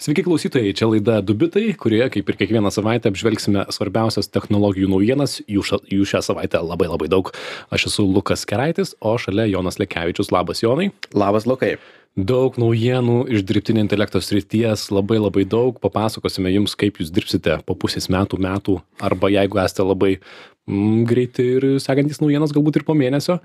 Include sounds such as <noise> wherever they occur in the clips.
Sveiki klausytojai, čia laida Dubitai, kurioje kaip ir kiekvieną savaitę apžvelgsime svarbiausias technologijų naujienas, jų, ša, jų šią savaitę labai labai daug. Aš esu Lukas Keraitis, o šalia Jonas Lekevičius. Labas Jonai. Labas Lukai. Daug naujienų iš dirbtinio intelekto srities, labai labai daug. Papasakosime jums, kaip jūs dirbsite po pusės metų, metų, arba jeigu esate labai mm, greiti ir sekantis naujienas galbūt ir po mėnesio.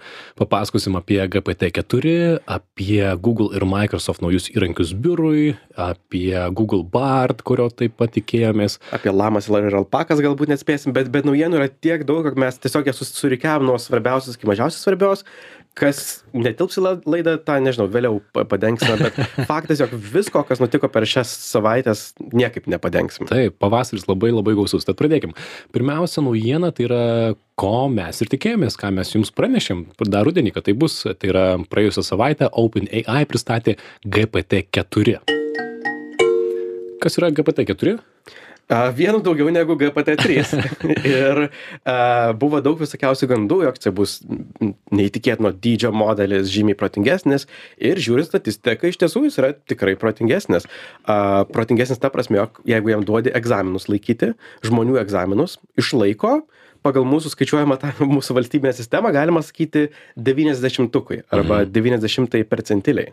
Papasakosim apie GPT-4, apie Google ir Microsoft naujus įrankius biurui, apie Google Bard, kurio taip pat tikėjomės. Apie lamas ir alpakas galbūt nespėsim, bet, bet naujienų yra tiek daug, kad mes tiesiog jas susirikiavom nuo svarbiausios iki mažiausiai svarbios. Kas netilps į laidą, tą nežinau, vėliau padengsime, bet <laughs> faktas, jog visko, kas nutiko per šias savaitės, niekaip nepadengsime. Taip, pavasaris labai labai gausus. Tad pradėkim. Pirmiausia naujiena tai yra ko mes ir tikėjomės, ką mes jums pranešėm dar rudenį, kad tai bus. Tai yra praėjusią savaitę OpenAI pristatė GPT-4. Kas yra GPT-4? A, vienu daugiau negu GPT-3. <laughs> ir a, buvo daug visokiausių gandų, jog čia bus neįtikėtino dydžio modelis, žymiai protingesnis. Ir žiūrint statistiką, iš tiesų jis yra tikrai protingesnis. A, protingesnis ta prasme, jog jeigu jam duodi egzaminus laikyti, žmonių egzaminus, išlaiko, pagal mūsų skaičiuojamą tą <laughs> mūsų valstybinę sistemą galima sakyti 90-ukui arba mhm. 90 percentiliai.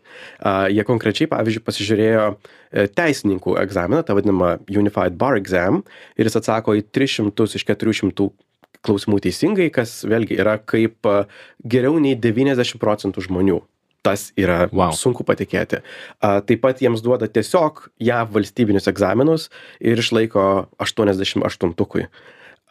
Jie konkrečiai, pavyzdžiui, pasižiūrėjo e, teisininkų egzaminą, tą vadinamą Unified Bar Exam, ir jis atsako į 300 iš 400 klausimų teisingai, kas vėlgi yra kaip geriau nei 90 procentų žmonių. Tas yra wow. sunku patikėti. A, taip pat jiems duoda tiesiog JAV valstybinius egzaminus ir išlaiko 88-ukui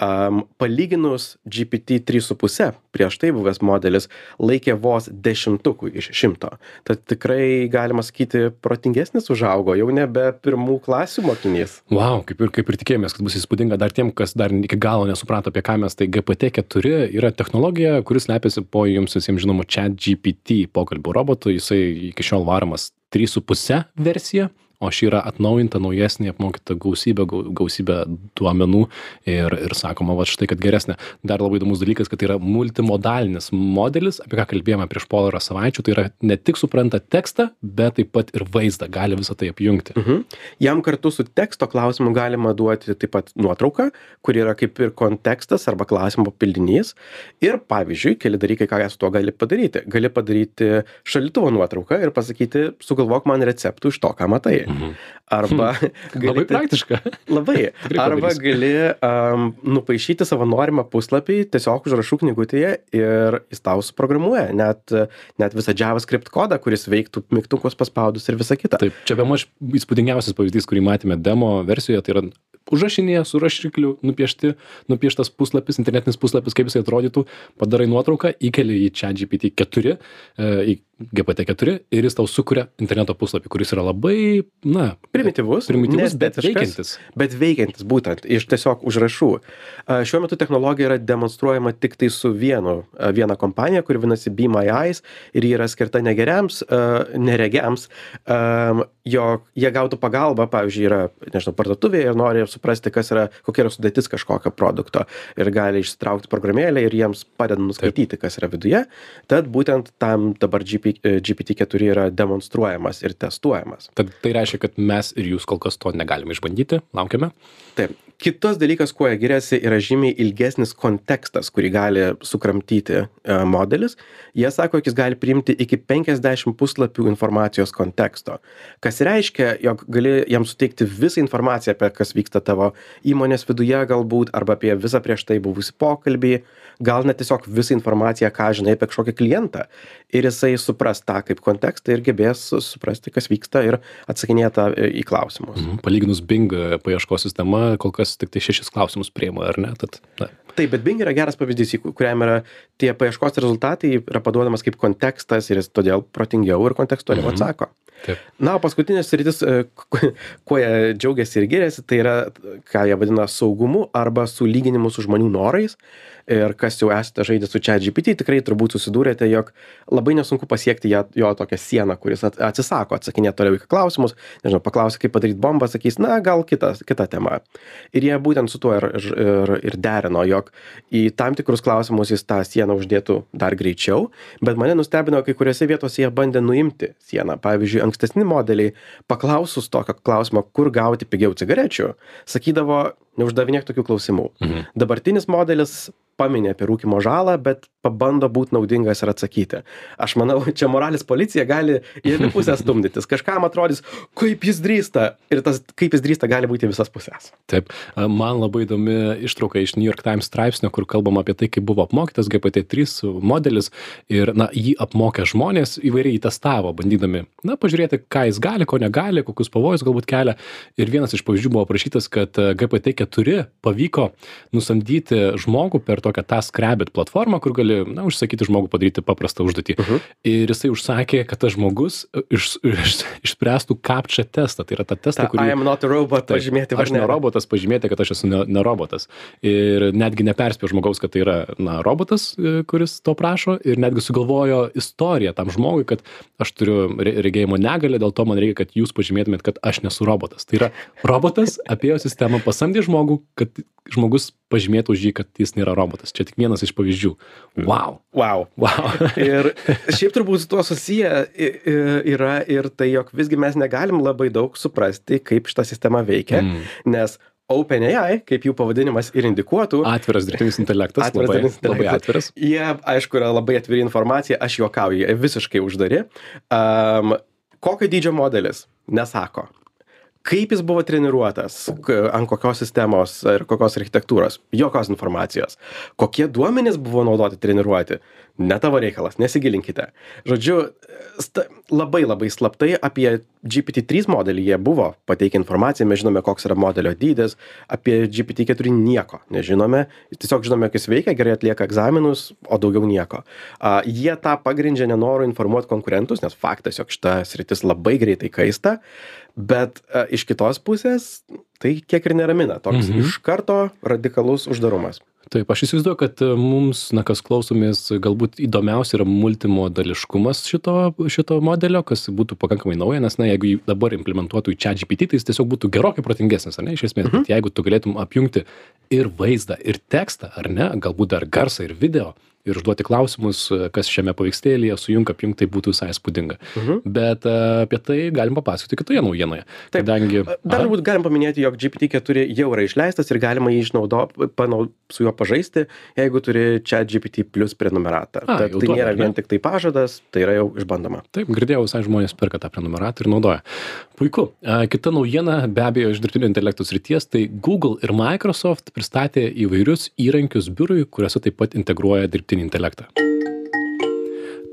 um, palyginus GPT 3,5 prieš tai buvęs modelis laikė vos dešimtukų iš šimto. Tad tikrai galima sakyti, protingesnis užaugo, jau nebe pirmų klasių mokinys. Wow, kaip ir, kaip ir tikėjomės, kad bus įspūdinga dar tiem, kas dar iki galo nesuprato, apie ką mes. Tai GPT-4 yra technologija, kuris lepiasi po jums visiems žinomu chat GPT pokalbių robotų. Jisai iki šiol varomas 3,5 versija o ši yra atnaujinta naujesnė apmokyta gausybe gau gausybė duomenų ir ir sakoma vat štai kad geresnė. Dar labai įdomus dalykas kad tai yra multimodalinis modelis apie ką kalbėjome prieš porą savaičių tai yra ne tik supranta tekstą bet taip pat ir vaizdą gali visa tai apjungti. Mhm. jam kartu su teksto klausimu galima duoti taip pat nuotrauką kuri yra kaip ir kontekstas arba klausimo pildinys ir pavyzdžiui keli dalykai ką su tuo gali padaryti. Gali padaryti šaldytuvo nuotrauką ir pasakyti sugalvok man receptų iš to ką matai Mhm. Arba gali, labai praktiška. Labai. <laughs> Arba gali um, nupaišyti savo norimą puslapį tiesiog užrašų knygutėje ir jis tau suprogramuoja net, net visą JavaScript kodą, kuris veiktų mygtukus paspaudus ir visa kita. Taip, čia bemaž įspūdingiausias pavyzdys, kurį matėme demo versijoje, tai yra užrašinėje su rašikliu nupiešti, nupieštas puslapis, internetinis puslapis, kaip jisai atrodytų, padarai nuotrauką, įkeli į čia GPT 4, e, į GPT-4 ir jis tau sukuria interneto puslapį, kuris yra labai, na, primityvus, primityvus bet veikiantis. Bet veikiantis būtent iš tiesiog užrašų. Šiuo metu technologija yra demonstruojama tik tai su vienu, viena kompanija, kuri vadinasi Be My Eyes ir ji yra skirta negeriams, neregiams, jog jie gautų pagalbą, pavyzdžiui, yra, nežinau, parduotuvėje ir nori suprasti, kas yra, kokia yra sudėtis kažkokio produkto ir gali išsitraukti programėlę ir jiems padeda nuskaityti, Taip. kas yra viduje. Tad būtent tam dabar GP GPT-4 yra demonstruojamas ir testuojamas. Tad tai reiškia, kad mes ir jūs kol kas to negalime išbandyti, laukiame. Taip. Kitas dalykas, kuo jie giriasi, yra žymiai ilgesnis kontekstas, kurį gali sukramtyti e, modelis. Jie sako, jog jis gali priimti iki 50 puslapių informacijos konteksto. Kas reiškia, jog gali jam suteikti visą informaciją apie kas vyksta tavo įmonės viduje galbūt, arba apie visą prieš tai buvusį pokalbį, gal net tiesiog visą informaciją, ką žinai apie kažkokį klientą. Ir jisai supras tą kaip kontekstą ir gebės suprasti, kas vyksta ir atsakinėta į klausimus. Mhm. Palyginus Bing paieškos sistema, kol kas tik tai šešis klausimus priima, ar ne? Tad, na. Taip, bet Bing yra geras pavyzdys, kuriam yra tie paieškos rezultatai yra paduodamas kaip kontekstas ir jis todėl protingiau ir kontekstualiau mhm. atsako. Taip. Na, o paskutinis rytis, e, kuo jie džiaugiasi ir giriasi, tai yra, ką jie vadina saugumu arba sulyginimu su žmonių norais. Ir kas jau esate žaidę su ChatGPT, tikrai turbūt susidūrėte, jog labai nesunku pasiekti ją, jo tokią sieną, kuris at, atsisako atsakinėti toliau į klausimus, nežinau, paklausė, kaip padaryti bombą, sakys, na, gal kita, kita tema. Ir jie būtent su tuo ir, ir, ir derino, jog į tam tikrus klausimus jis tą sieną uždėtų dar greičiau, bet mane nustebino, kai kuriuose vietose jie bandė nuimti sieną. Pavyzdžiui, ankstesni modeliai, paklausus tokio klausimo, kur gauti pigiau cigarečių, sakydavo, neuždavinėk tokių klausimų. Mhm. Dabartinis modelis pamini apie rūkymo žalą, bet pabando būti naudingas ir atsakyti. Aš manau, <laughs> čia moralės policija gali į abi pusės <laughs> stumdytis. Kažkam atrodys, kaip jis drįsta. Ir tas, kaip jis drįsta, gali būti visas pusės. Taip, man labai įdomi ištrauka iš New York Times straipsnio, kur kalbama apie tai, kaip buvo apmokytas GPT-3 modelis ir, na, jį apmokė žmonės įvairiai testavo, bandydami, na, pažiūrėti, ką jis gali, ko negali, kokius pavojus galbūt kelia. Ir vienas iš pavyzdžių buvo aprašytas, kad GPT-4 pavyko nusamdyti žmogų per tokią TaskRabbit platformą, kur gali, na, užsakyti žmogų padaryti paprastą užduotį. Uh -huh. Ir jisai užsakė, kad tas žmogus iš, iš, išspręstų captcha testą. Tai yra ta testą, kurį... I am not a robot tai, pažymėti. Aš ne robotas, pažymėti, kad aš esu ne, ne robotas. Ir netgi neperspėjo žmogaus, kad tai yra, na, robotas, e, kuris to prašo. Ir netgi sugalvojo istoriją tam žmogui, kad aš turiu regėjimo negalę, dėl to man reikia, kad jūs pažymėtumėt, kad aš nesu robotas. Tai yra robotas apėjo sistemą, pasamdė žmogų, kad žmogus pažymėtų už jį, kad jis nėra robotas. Čia tik vienas iš pavyzdžių. Wow. Wow. wow. <laughs> ir šiaip turbūt su tuo susiję yra ir tai, jog visgi mes negalim labai daug suprasti, kaip šita sistema veikia, mm. nes OpenAI, kaip jų pavadinimas ir indikuotų. Atviras dirbtinis intelektas. Atviras labai, dirbtinis intelektas. Labai atviras. Jie, aišku, yra labai atviri informacija, aš juokauju, jie visiškai uždari. Um, kokio dydžio modelis? Nesako kaip jis buvo treniruotas ant kokios sistemos ir kokios architektūros jokios informacijos. Kokie duomenys buvo naudoti treniruoti ne tavo reikalas nesigilinkite. Žodžiu labai labai slaptai apie gpt trys modelį jie buvo pateikę informaciją mes žinome koks yra modelio dydis apie gpt keturi nieko nežinome tiesiog žinome kad jis veikia gerai atlieka egzaminus o daugiau nieko. A jie tą pagrindžia nenoru informuot konkurentus nes faktas jog šita sritis labai greitai kaista bet a, iš kitos pusės tai kiek ir neramina toks mhm. iš karto radikalus uždarumas taip aš įsivaizduoju kad e, mums na kas klausomės galbūt įdomiausia yra multimodališkumas šito šito modelio kas būtų pakankamai nauja nes na jeigu jį dabar implementuotų į chatgpt tai jis tiesiog būtų gerokai protingesnis ar ne iš esmės bet mhm. jeigu tu galėtum apjungti ir vaizdą ir tekstą ar ne galbūt dar garsą ir video ir užduoti klausimus, kas šiame paveikslėlyje sujungt, apjungt, tai būtų visai spūdinga. Mhm. Bet a, apie tai galim papasakoti kitoje naujienoje. Taip, kadangi... Dar turbūt galim paminėti, jog GPT-4 jau yra išleistas ir galima jį išnaudo, panau, su juo pažaisti, jeigu turi čia GPT plus prenumeratą. A, Tad tai duoda, nėra vien tik tai pažadas, tai yra jau išbandoma. Taip, girdėjau, visai žmonės perka tą prenumeratą ir naudoja. Puiku. A, kita naujiena, be abejo, iš dirbtinio intelektų srities, tai Google ir Microsoft pristatė įvairius įrankius biurui, kuriuose taip pat integruoja dirbtinį dirbtinį intelektą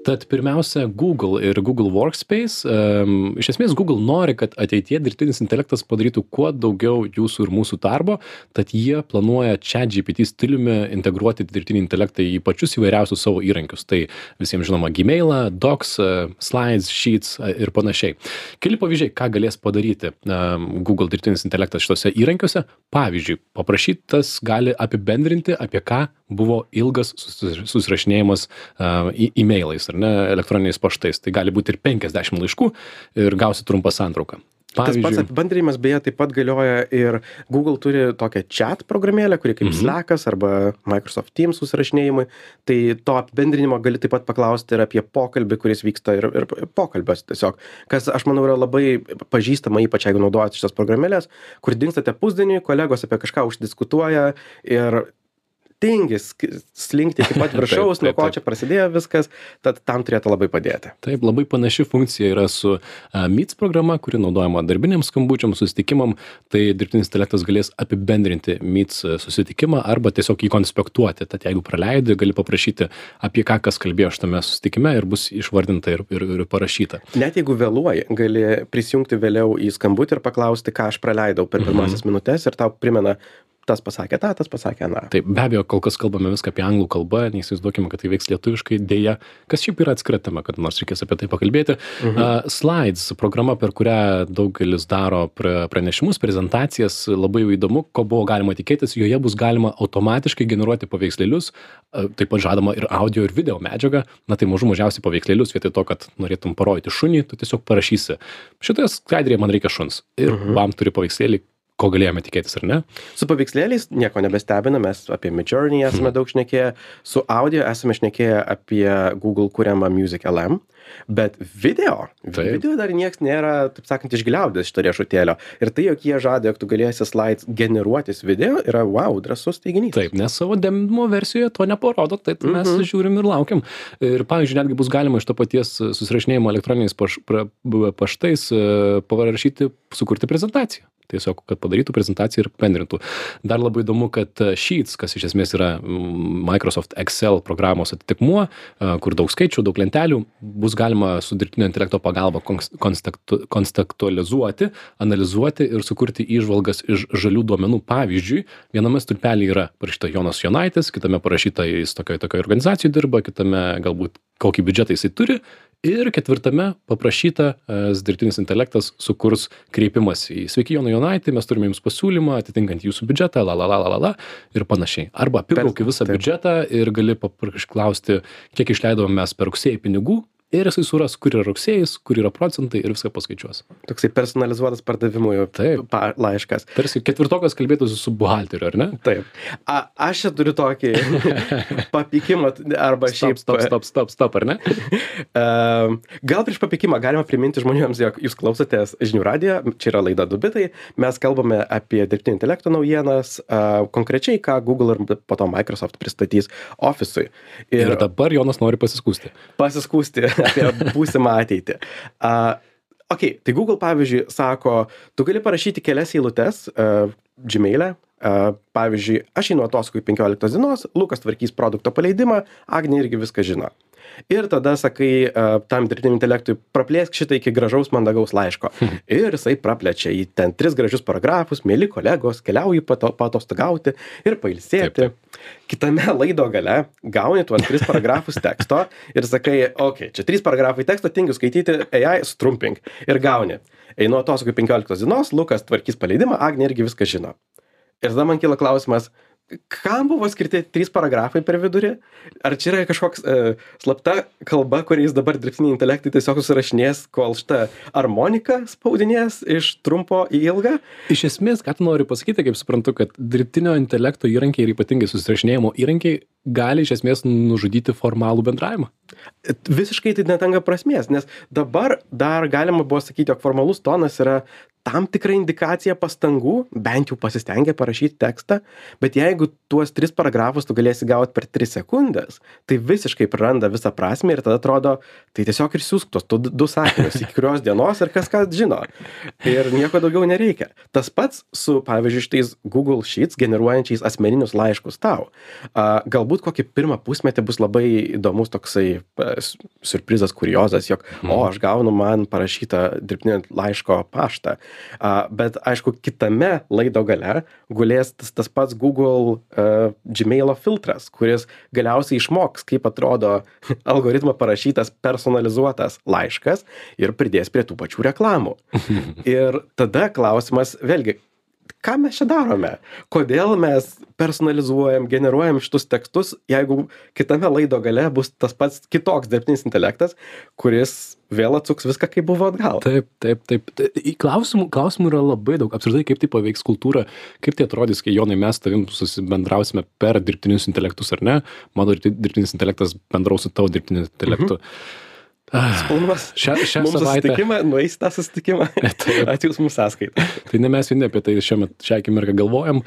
tad pirmiausia google ir google workspace. Em, iš esmės google nori kad ateityje dirbtinis intelektas padarytų kuo daugiau jūsų ir mūsų darbo tad jie planuoja chatgpt stiliumi integruoti dirbtinį intelektą į pačius įvairiausius savo įrankius. Tai visiems žinoma gmailą docs e, slides sheets e, ir panašiai. Keli pavyzdžiai ką galės padaryti em, google dirbtinis intelektas šituose įrankiuose. Pavyzdžiui paprašytas gali apibendrinti apie ką buvo ilgas susirašinėjimas e-mailais ar ne elektroniniais paštais tai gali būt ir penkiasdešim laiškų ir gausi trumpą santrauką Tas pats apibendrinimas beje taip pat galioja ir Google turi tokią chat programėlę, kuri kaip mhm. Slackas arba Microsoft Teams susirašinėjimui. Tai to apibendrinimo gali taip pat paklausti ir apie pokalbį, kuris vyksta ir, ir pokalbės tiesiog. Kas, aš manau, yra labai pažįstama, ypač jeigu naudojate šitas programėlės, kur dingstate pusdienį, kolegos apie kažką uždiskutuoja ir tingi slinkti iki pat <laughs> viršaus, nuo ko čia prasidėjo viskas, tad tam turėtų labai padėti. Taip, labai panaši funkcija yra su Meets programa, kuri naudojama darbiniams skambučiam, susitikimam, tai dirbtinis intelektas galės apibendrinti Meets susitikimą arba tiesiog jį konspektuoti. Tad jeigu praleidai, gali paprašyti, apie ką kas kalbėjo šitame susitikime ir bus išvardinta ir, ir, ir parašyta. Net jeigu vėluoji, gali prisijungti vėliau į skambutį ir paklausti, ką aš praleidau per mhm. pirmasis mhm. minutės ir tau primena tas pasakė tą, tas pasakė aną. Taip, be abejo, kol kas kalbame viską apie anglų kalbą, neįsivaizduokime, kad tai veiks lietuviškai, dėja, kas šiaip yra atskira tema, kad nors reikės apie tai pakalbėti. Mhm. Uh, slides, programa, per kurią daugelis daro pranešimus, prezentacijas, labai įdomu, ko buvo galima tikėtis, joje bus galima automatiškai generuoti paveikslėlius, uh, taip pat žadama ir audio ir video medžiagą, na tai mažų mažiausiai paveikslėlius, vietoj to, kad norėtum parodyti šunį, tu tiesiog parašysi. Šitoje skaidrėje man reikia šuns. Ir mhm. bam turi paveikslėlį, ko galėjome tikėtis, ar ne? Su paveikslėliais nieko nebestebina, mes apie Midjourney esame hmm. daug šnekėję, su audio esame šnekėję apie Google kuriamą Music LM, bet video, Taip. video dar niekas nėra, taip sakant, išgliaudęs šito riešutėlio. Ir tai, jog jie žada, jog tu galėsi slides generuotis video, yra wow, drasus teiginys. Taip, nes savo demo versijoje to neparodo, tai mes mm -hmm. žiūrim ir laukiam. Ir pavyzdžiui, netgi bus galima iš to paties susirašinėjimo elektroniniais paš, pra, paštais e, parašyti, sukurti prezentaciją tiesiog kad padarytų prezentaciją ir apibendrintų. Dar labai įdomu, kad e, Sheets, kas iš esmės yra Microsoft Excel programos atitikmuo, e, kur daug skaičių, daug lentelių, bus galima su dirbtinio intelekto pagalba kontekstualizuoti, analizuoti ir sukurti įžvalgas iš žalių duomenų. Pavyzdžiui, viename stulpelį yra parašyta Jonas Jonaitis, kitame parašyta jis tokioje tokio organizacijoje dirba, kitame galbūt kokį biudžetą jisai turi. Ir ketvirtame paprašyta e, dirbtinis intelektas sukurs kreipimąsi į sveiki jonai jonaiti mes turime jums pasiūlymą atitinkantį jūsų biudžetą la la la la la la ir panašiai. Arba apibrauki visą biudžetą ir gali paklausti kiek išleidom mes per rugsėjį pinigų ir jisai suras, kur yra rugsėjais, kur yra procentai ir viską paskaičiuos. Toksai personalizuotas pardavimų Taip. Pa, laiškas. Tarsi ketvirtokas kalbėtųsi su buhalteriu, ar ne? Taip. A, aš čia turiu tokį <laughs> papykimą arba stop, šiaip. Stop, stop, stop, stop, ar ne? <laughs> gal prieš papykimą galima priminti žmonėms, jog jūs klausotės žinių radiją, čia yra laida Dubitai, mes kalbame apie dirbtinį intelektą naujienas, konkrečiai ką Google ir po to Microsoft pristatys Office'ui. Ir, ir dabar Jonas nori pasiskūsti. Pasiskūsti apie būsimą ateitį. Uh, ok, tai Google pavyzdžiui sako, tu gali parašyti kelias eilutes uh, Gmail'e, uh, pavyzdžiui, aš einu atostogų 15 dienos, Lukas tvarkys produkto paleidimą, Agnė irgi viską žino ir tada sakai tam dirbtiniam intelektui praplėsk šitą iki gražaus mandagaus laiško. <laughs> Ir jisai praplečia į ten tris gražius paragrafus, mėly kolegos, keliauju pato, patostogauti ir pailsėti. Taip, taip. Kitame laido gale gauni tuos tris paragrafus teksto ir sakai, okei, okay, čia trys paragrafai teksto, tingiu skaityti, AI, strumpink. Ir gauni. Einu atostogų 15 dienos, Lukas tvarkys paleidimą, Agnė irgi viską žino. Ir tada man kyla klausimas, kam buvo skirti trys paragrafai per vidurį? Ar čia yra kažkoks e, slapta kalba, kuriais dabar dirbtiniai intelektai tiesiog susirašinės, kol šitą harmoniką spaudinės iš trumpo į ilgą? Iš esmės, ką tu nori pasakyti, kaip suprantu, kad dirbtinio intelekto įrankiai ir ypatingai susirašinėjimo įrankiai gali iš esmės nužudyti formalų bendravimą. Visiškai tai netenka prasmės, nes dabar dar galima buvo sakyti, jog formalus tonas yra tam tikra indikacija pastangų, bent jau pasistengė parašyti tekstą, bet jeigu tuos tris paragrafus tu galėsi gauti per tris sekundės, tai visiškai praranda visą prasme ir tada atrodo, tai tiesiog ir siūsk tos du sakinius iki kurios dienos ir kas ką žino. Ir nieko daugiau nereikia. Tas pats su, pavyzdžiui, šitais Google Sheets generuojančiais asmeninius laiškus tau. Galbūt kokį pirmą pusmetį bus labai įdomus toksai surprizas, kuriozas, jog, mm. o, aš gaunu man parašytą dirbtinio laiško paštą A, bet aišku, kitame laido gale gulės tas, tas pats Google uh, Gmail filtras, kuris galiausiai išmoks, kaip atrodo <laughs> algoritmo parašytas personalizuotas laiškas ir pridės prie tų pačių reklamų. <laughs> ir tada klausimas, vėlgi, ką mes čia darome? Kodėl mes personalizuojam generuojam šitus tekstus jeigu kitame laido gale bus tas pats kitoks dirbtinis intelektas kuris vėl atsuks viską kaip buvo atgal? Taip taip taip. Klausimų klausimų yra labai daug. Apskritai kaip tai paveiks kultūrą? Kaip tai atrodys kai jonai mes tavim susibendrausime per dirbtinius intelektus ar ne? Mano dirbtinis intelektas bendraus su tavo dirbtiniu intelektu. Mhm Spaudimas. Šią, šią mums savaitę. Susitikimą, nueis tą susitikimą. <laughs> Atsiūs mūsų sąskaitą. tai ne mes vieni apie tai šiuo metu, šią akimirką galvojam.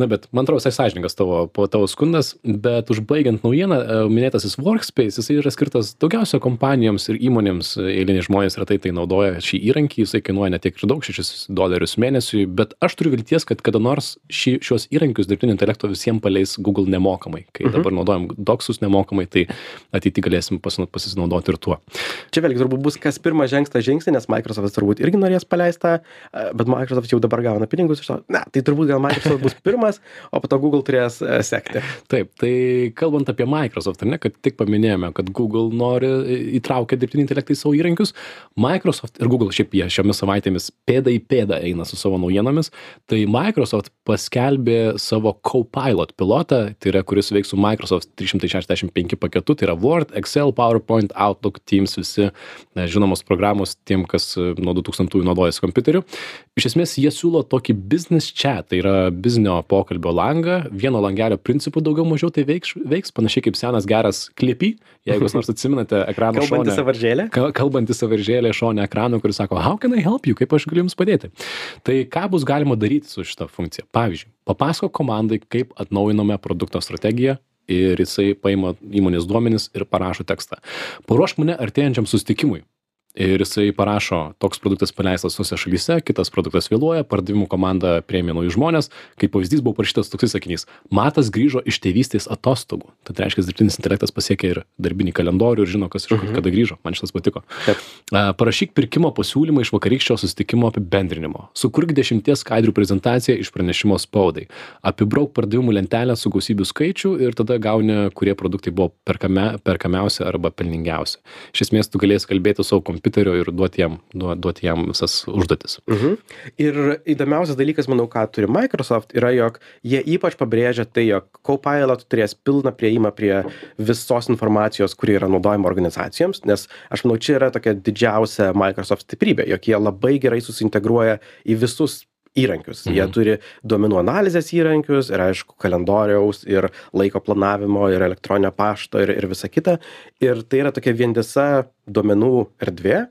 Na, bet man atrodo, visai sąžininkas tavo, tavo skundas. Bet užbaigiant naujieną, e, minėtasis Workspace, jisai yra skirtas daugiausia kompanijoms ir įmonėms. Eiliniai žmonės retai tai naudoja šį įrankį, jisai kainuoja ne tiek ir daug, 6 dolerius mėnesiui. Bet aš turiu vilties, kad kada nors šį, šios įrankius dirbtinio intelekto visiems paleis Google nemokamai. Kai mhm. dabar naudojam doksus nemokamai, tai ateityje galėsim pasinaudoti ir tuo. Čia vėlgi turbūt bus, kas pirmas žengs tą žingsnį, nes Microsoft turbūt irgi norės paleisti, bet Microsoft jau dabar gauna pinigus iš to. Ne, tai turbūt gal Microsoft bus pirmas, <laughs> o po to Google turės e, sekti. Taip, tai kalbant apie Microsoft, ne, kad tik paminėjome, kad Google nori įtraukti dirbtinį intelektą į savo įrankius, Microsoft ir Google šiaip jie šiomis savaitėmis pėda į pėdą eina su savo naujienomis, tai Microsoft paskelbė savo Copilot pilotą, tai yra kuris veiks su Microsoft 365 paketu, tai yra Word, Excel, PowerPoint, Outlook, Teams, visi ne, žinomos programos tiem, kas e, nuo 2000 naudojasi kompiuteriu. Iš esmės jie siūlo tokį business chat, tai yra biznio pokalbio langą, vieno langelio principų daugiau mažiau tai veiks, veiks panašiai kaip senas geras klipy, jeigu jūs nors <laughs> atsiminate ekrano šone. Kalbantį savaržėlę? Kalbantį savaržėlę šone ekrano, kuris sako, how can I help you, kaip aš galiu jums padėti. Tai ką bus galima daryti su šitą funkciją? Pavyzdžiui, papasako komandai, kaip atnaujiname produkto strategiją ir jisai paima įmonės duomenis ir parašo tekstą. Paruošk mane artėjančiam sustikimui ir jisai parašo toks produktas paleistas tose šalyse kitas produktas vėluoja pardavimų komanda priėmė naujus žmones kaip pavyzdys buvo parašytas toksai sakinys matas grįžo iš tėvystės atostogų. Tad reiškias dirbtinis intelektas pasiekia ir darbinį kalendorių ir žino kas iš kur Mhm. kada grįžo. Man šitas patiko. A, parašyk pirkimo pasiūlymą iš vakarykščio susitikimo apibendrinimo. Sukurk dešimties skaidrių prezentaciją iš pranešimo spaudai. Apibrauk pardavimų lentelę su gausybių skaičių ir tada gauni kurie produktai buvo perkame perkamiausi arba pelningiausi. Iš esmės tu galėsi kalbėti savo kompiuteriu ir duoti jam duo duoti jam visas užduotis Mhm. Ir įdomiausias dalykas, manau, ką turi Microsoft, yra, jog jie ypač pabrėžia tai, jog Copilot turės pilną prieimą prie visos informacijos, kuri yra naudojama organizacijoms, nes aš manau, čia yra tokia didžiausia Microsoft stiprybė, jog jie labai gerai susintegruoja į visus įrankius. Jie Mhm. turi duomenų analizės įrankius ir, aišku, kalendoriaus ir laiko planavimo ir elektroninio pašto ir, ir visa kita. Ir tai yra tokia vientisa duomenų erdvė,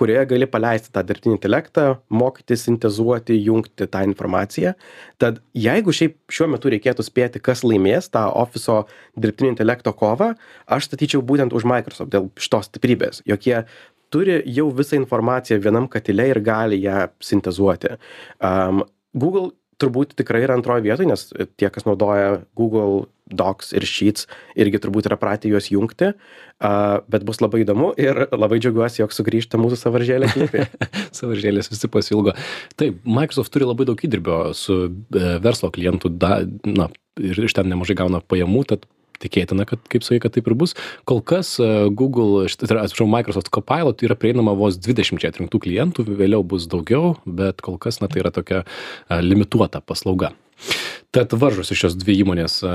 kurioje gali paleisti tą dirbtinį intelektą, mokytis, sintezuoti, jungti tą informaciją. Tad jeigu šiaip šiuo metu reikėtų spėti, kas laimės tą ofiso dirbtinio intelekto kovą, aš statyčiau būtent už Microsoft dėl šitos stiprybės, jog jie turi jau visą informaciją vienam katile ir gali ją sintezuoti. Um, Google turbūt tikrai yra antroje vietoje, nes tie, kas naudoja Google Docs ir Sheets, irgi turbūt yra pratę juos jungti, uh, bet bus labai įdomu ir labai džiaugiuosi, jog sugrįžta mūsų savaržėlė savaržėlės <laughs> visi pasilgo. Taip, Microsoft turi labai daug įdirbio su e, verslo klientų, da, na, ir iš ten nemažai gauna pajamų, tad tikėtina, kad, kaip sakai, kad taip ir bus. Kol kas e, Google, tai yra, atsiprašau, Microsoft Copilot yra prieinama vos 20 atrinktų klientų, vėliau bus daugiau, bet kol kas, na, tai yra tokia e, limituota paslauga. Tad varžosi šios dvi įmonės e,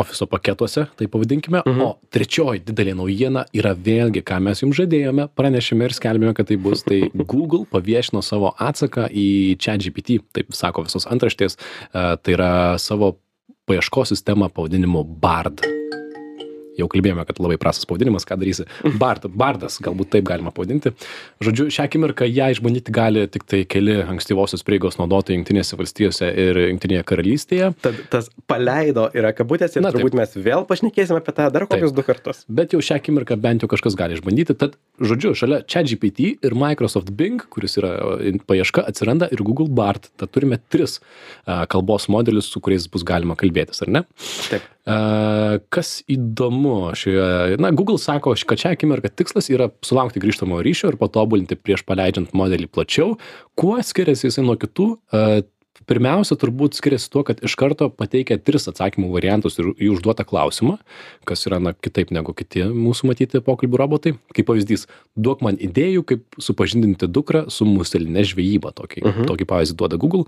ofiso paketuose, tai pavadinkime. Mhm. O trečioji didelė naujiena yra vėlgi, ką mes jums žadėjome, pranešėme ir skelbėme, kad tai bus. Tai <laughs> Google paviešino savo atsaką į ChatGPT, taip sako visos antraštės, tai yra savo paieškos sistemą pavadinimu Bard. Jau kalbėjome, kad labai prastas pavadinimas, ką darysi. Bard, bardas, galbūt taip galima pavadinti. Žodžiu, šią akimirką ją išbandyti gali tik tai keli ankstyvosios prieigos naudotojai Junktinėse valstijose ir Junktinėje karalystėje. Tad tas paleido yra kabutės ir Na, taip. turbūt mes vėl pašnekėsime apie tą dar kokius du kartus. Bet jau šią akimirką bent jau kažkas gali išbandyti. Tad, žodžiu, šalia ChatGPT ir Microsoft Bing, kuris yra e, paieška, atsiranda ir Google Bard. Tad turime tris a, kalbos modelius, su kuriais bus galima kalbėtis, ar ne? Taip. A, kas įdomu šioje, na, Google sako, kad šią akimirką tikslas yra sulaukti grįžtamo ryšio ir patobulinti prieš paleidžiant modelį plačiau. Kuo skiriasi jisai nuo kitų? Pirmiausia, turbūt skiriasi tuo, kad iš karto pateikia tris atsakymų variantus ir į užduotą klausimą, kas yra na, kitaip negu kiti mūsų matyti pokalbių robotai. Kaip pavyzdys, duok man idėjų, kaip supažindinti dukrą su muselinė žvejyba. Tokį, Mhm. tokį pavyzdį duoda Google.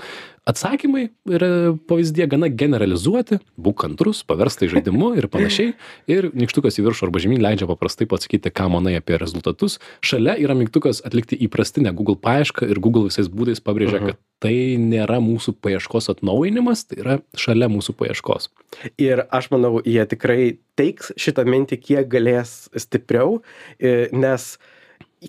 Atsakymai yra pavyzdė gana generalizuoti, būk kantrus, paverstai žaidimu ir panašiai. Ir mygtukas į viršų arba žemyn leidžia paprastai pasakyti, ką manai apie rezultatus. Šalia yra mygtukas atlikti įprastinę Google paiešką ir Google visais būdais pabrėžia, Mhm. kad tai nėra mūsų paieškos atnaujinimas, tai yra šalia mūsų paieškos. Ir aš manau, jie tikrai teiks šitą mintį kiek galės stipriau, e, nes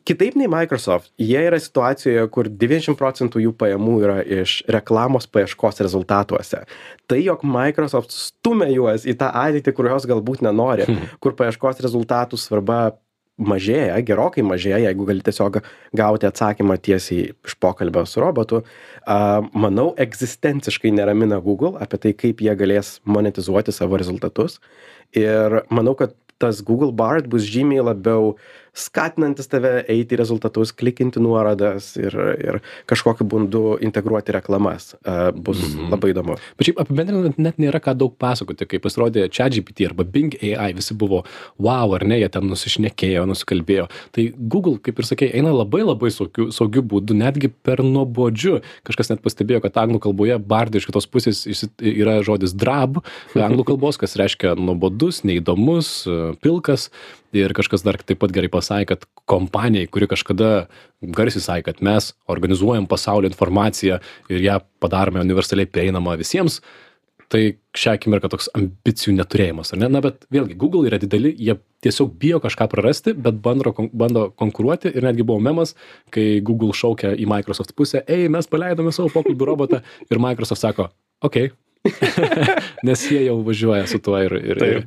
kitaip nei Microsoft, jie yra situacijoje, kur 90 procentų jų pajamų yra iš reklamos paieškos rezultatuose. Tai, jog Microsoft stumia juos į tą ateitį, kurios galbūt nenori, kur paieškos rezultatų svarba mažėja, gerokai mažėja, jeigu gali tiesiog gauti atsakymą tiesiai iš pokalbio su robotu. Manau, egzistenciškai neramina Google apie tai, kaip jie galės monetizuoti savo rezultatus. Ir manau, kad tas Google Bard bus žymiai labiau skatinantis tave eiti į rezultatus, klikinti nuorodas ir, ir kažkokiu būdu integruoti reklamas. Uh, bus mm -hmm. labai įdomu. Bet šiaip apibendrinant, net nėra ką daug pasakoti, kai pasirodė ChatGPT arba Bing AI, visi buvo wow, ar ne, jie ten nusišnekėjo, nusikalbėjo. Tai Google, kaip ir sakė, eina labai labai saugiu, saugiu būdu, netgi per nuobodžiu. Kažkas net pastebėjo, kad anglų kalboje bardai iš kitos pusės yra žodis drab, anglų kalbos, kas reiškia nuobodus, neįdomus, pilkas ir kažkas dar taip pat gerai pasakė kad kompanijai kuri kažkada garsiai sakė kad mes organizuojam pasaulio informaciją ir ją padarome universaliai prieinamą visiems tai šią akimirką toks ambicijų neturėjimas ar ne? Na bet vėlgi google yra dideli jie tiesiog bijo kažką prarasti bet bando bando konkuruoti ir netgi buvo memas kai google šaukia į microsoft pusę ei mes paleidome savo pokalbių robotą. Ir microsoft sako okei <laughs> Nes jie jau važiuoja su tuo ir, ir, ir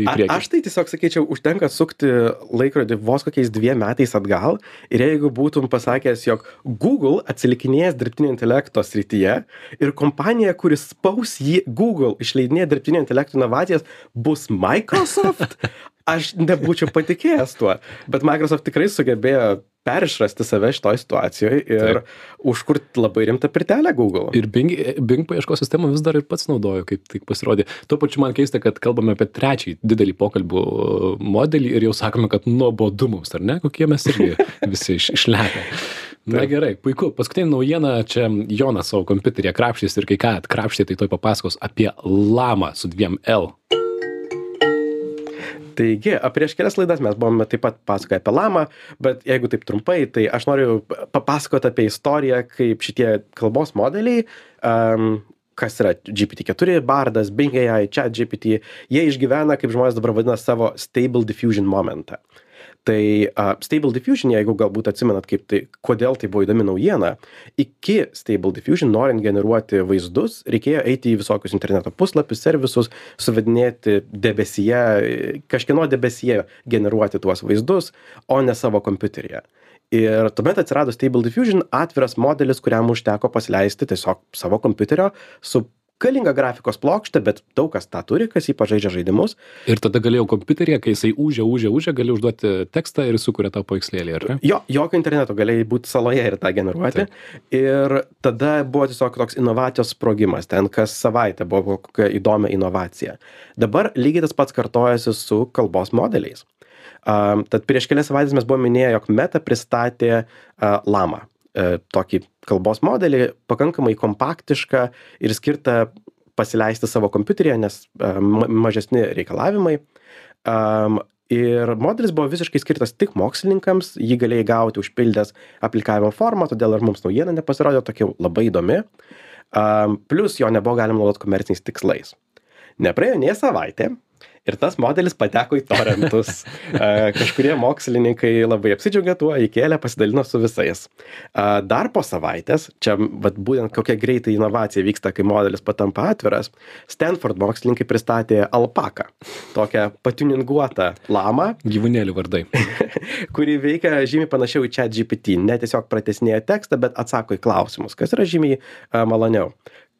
į priekį. A, aš tai tiesiog sakyčiau, užtenka sukti laikrodį vos kokiais dviem metais atgal ir jeigu būtum pasakęs, jog Google atsilikinės dirbtinio intelekto srityje ir kompanija, kuris spaus jį Google išleidinė dirbtinio intelekto inovacijas, bus Microsoft, <laughs> aš nebūčiau patikėjęs tuo. Bet Microsoft tikrai sugebėjo perišrasti save šitoj situacijoj ir Taip. užkurt labai rimtą pirtelę Google. Ir Bing, Bing paieškos sistemą vis dar ir pats naudoju, kaip tik pasirodė. Tuo pačiu man keista, kad kalbame apie trečiąjį didelį pokalbių modelį ir jau sakome, kad nuobodu mums, ar ne, kokie mes irgi <laughs> visi iš, išlepę. Na gerai, puiku. Paskutinė naujiena, čia Jonas savo kompiuteryje krapštys ir kai ką atkrapštė, tai toj papasakos apie lamą su dviem L taigi prieš kelias laidas mes buvome taip pat pasakoję apie lamą bet jeigu taip trumpai tai aš noriu papasakot apie istoriją kaip šitie kalbos modeliai am kas yra GPT-4, Bardas, Bing AI, ChatGPT, jie išgyvena, kaip žmonės dabar vadina, savo stable diffusion momentą tai a stable diffusion jeigu galbūt atsimenat kaip tai kodėl tai buvo įdomi naujiena iki stable diffusion norint generuoti vaizdus reikėjo eiti į visokius interneto puslapius servisus suvedinėti debesyje kažkieno debesyje generuoti tuos vaizdus o ne savo kompiuteryje. Ir tuomet atsirado stable diffusion atviras modelis kuriam užteko pasileisti tiesiog savo kompiuterio su galinga grafikos plokštė bet daug kas tą turi kas ypač žaidžia žaidimus. Ir tada gali jau kompiuteryje kai jisai ūžia ūžia ūžia gali užduoti tekstą ir sukuria tau paveikslėlį ar ne? Jo jokio interneto galėjai būt saloje ir tą generuoti. Ir tada buvo tiesiog toks inovacijos sprogimas ten kas savaitę buvo kokia įdomi inovacija. Dabar lygiai tas pats kartojasi su kalbos modeliais. A tad prieš kelias savaites mes buvom minėję jog meta pristatė a lamą E, tokį kalbos modelį, pakankamai kompaktišką ir skirtą pasileisti savo kompiuteryje, nes e, mažesni reikalavimai. Ir modelis buvo visiškai skirtas tik mokslininkams, jį galėjai gauti užpildęs aplikavimo formą, todėl ir mums naujiena nepasirodė tokia labai įdomi. Plus jo nebuvo galima naudoti komerciniais tikslais. Nepraėjo nie savaitė, ir tas modelis pateko į torentus. Kažkurie mokslininkai labai apsidžiaugė tuo, įkėlė, pasidalino su visais. Dar po savaitės, čia vat, būtent kokia greitai inovacija vyksta, kai modelis patampa atviras, Stanford mokslininkai pristatė alpaką, tokią patiuninguotą lamą. Gyvūnėlių vardai. <laughs> kuri veikia žymiai panašiau į chat GPT, ne tiesiog pratesnėja tekstą, bet atsako į klausimus, kas yra žymiai maloniau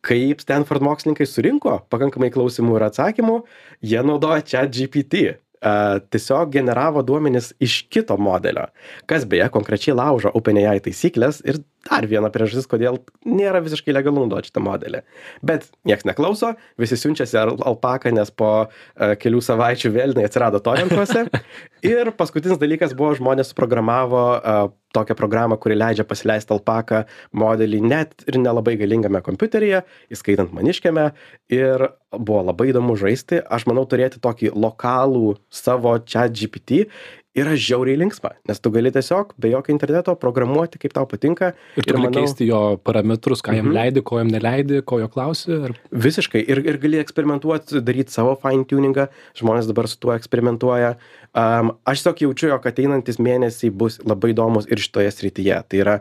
kaip stanford mokslininkai surinko pakankamai klausimų ir atsakymų jie naudojo chat gpt a tiesiog generavo duomenis iš kito modelio kas beje konkrečiai laužo openai taisykles ir dar viena priežastis kodėl nėra visiškai legalu naudot šitą modelį. Bet nieks neklauso visi siunčiasi al alpaką nes po a kelių savaičių vėl jinai atsirado torentuose <laughs> ir paskutinis dalykas buvo žmonės suprogramavo a tokią programą kuri leidžia pasileist alpaką modelį net ir nelabai galingame kompiuteryje įskaitant maniškiame. Ir buvo labai įdomu žaisti. Aš manau turėti tokį lokalų savo chat gpt yra žiauriai linksma nes tu gali tiesiog be jokio interneto programuoti kaip tau patinka ir tu gali keisti jo parametrus ką jam mhm. leidi ko jam neleidi ko jo klausi ar visiškai. Ir ir gali eksperimentuot daryt savo fain tiuningą žmonės dabar su tuo eksperimentuoja. Am aš tiesiog jaučiu jog ateinantys mėnesiai bus labai įdomūs ir šitoje srityje. Tai yra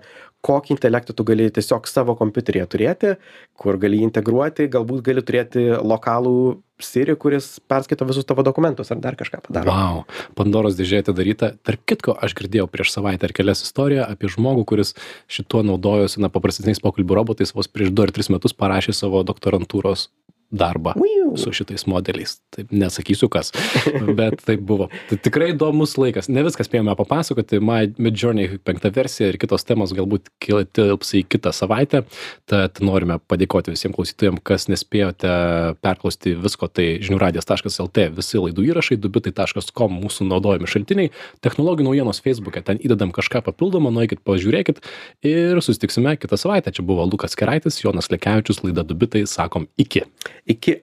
kokį intelektą tu gali tiesiog savo kompiuteryje turėti kur gali integruoti galbūt gali turėti lokalų siri kuris perskaito visus tavo dokumentus ar dar kažką padaro. Vau pandoros dėžė atidaryta. Tarp kitko aš girdėjau prieš savaitę ar kelias istoriją apie žmogų kuris šituo naudojosi na paprastesniais pokalbių robotais vos prieš du ar tris metus parašė savo doktorantūros darbą su šitais modeliais. Taip nesakysiu kas, bet tai buvo. Tai tikrai įdomus laikas. Ne viską spėjome papasakoti. My Midjourney penkta versija ir kitos temos galbūt tilps į kitą savaitę. Tad norime padėkoti visiems klausytojams, kas nespėjote perklausti visko. Tai žiniųradijas.lt visi laidų įrašai, dubitai.com mūsų naudojami šaltiniai, technologijų naujienos Facebook'e. Ten įdedam kažką papildomą, nueikit, pažiūrėkit ir susitiksime kitą savaitę. Čia buvo Lukas Keraitis, Jonas Lekevičius, laida Dubitai, sakom iki. ikke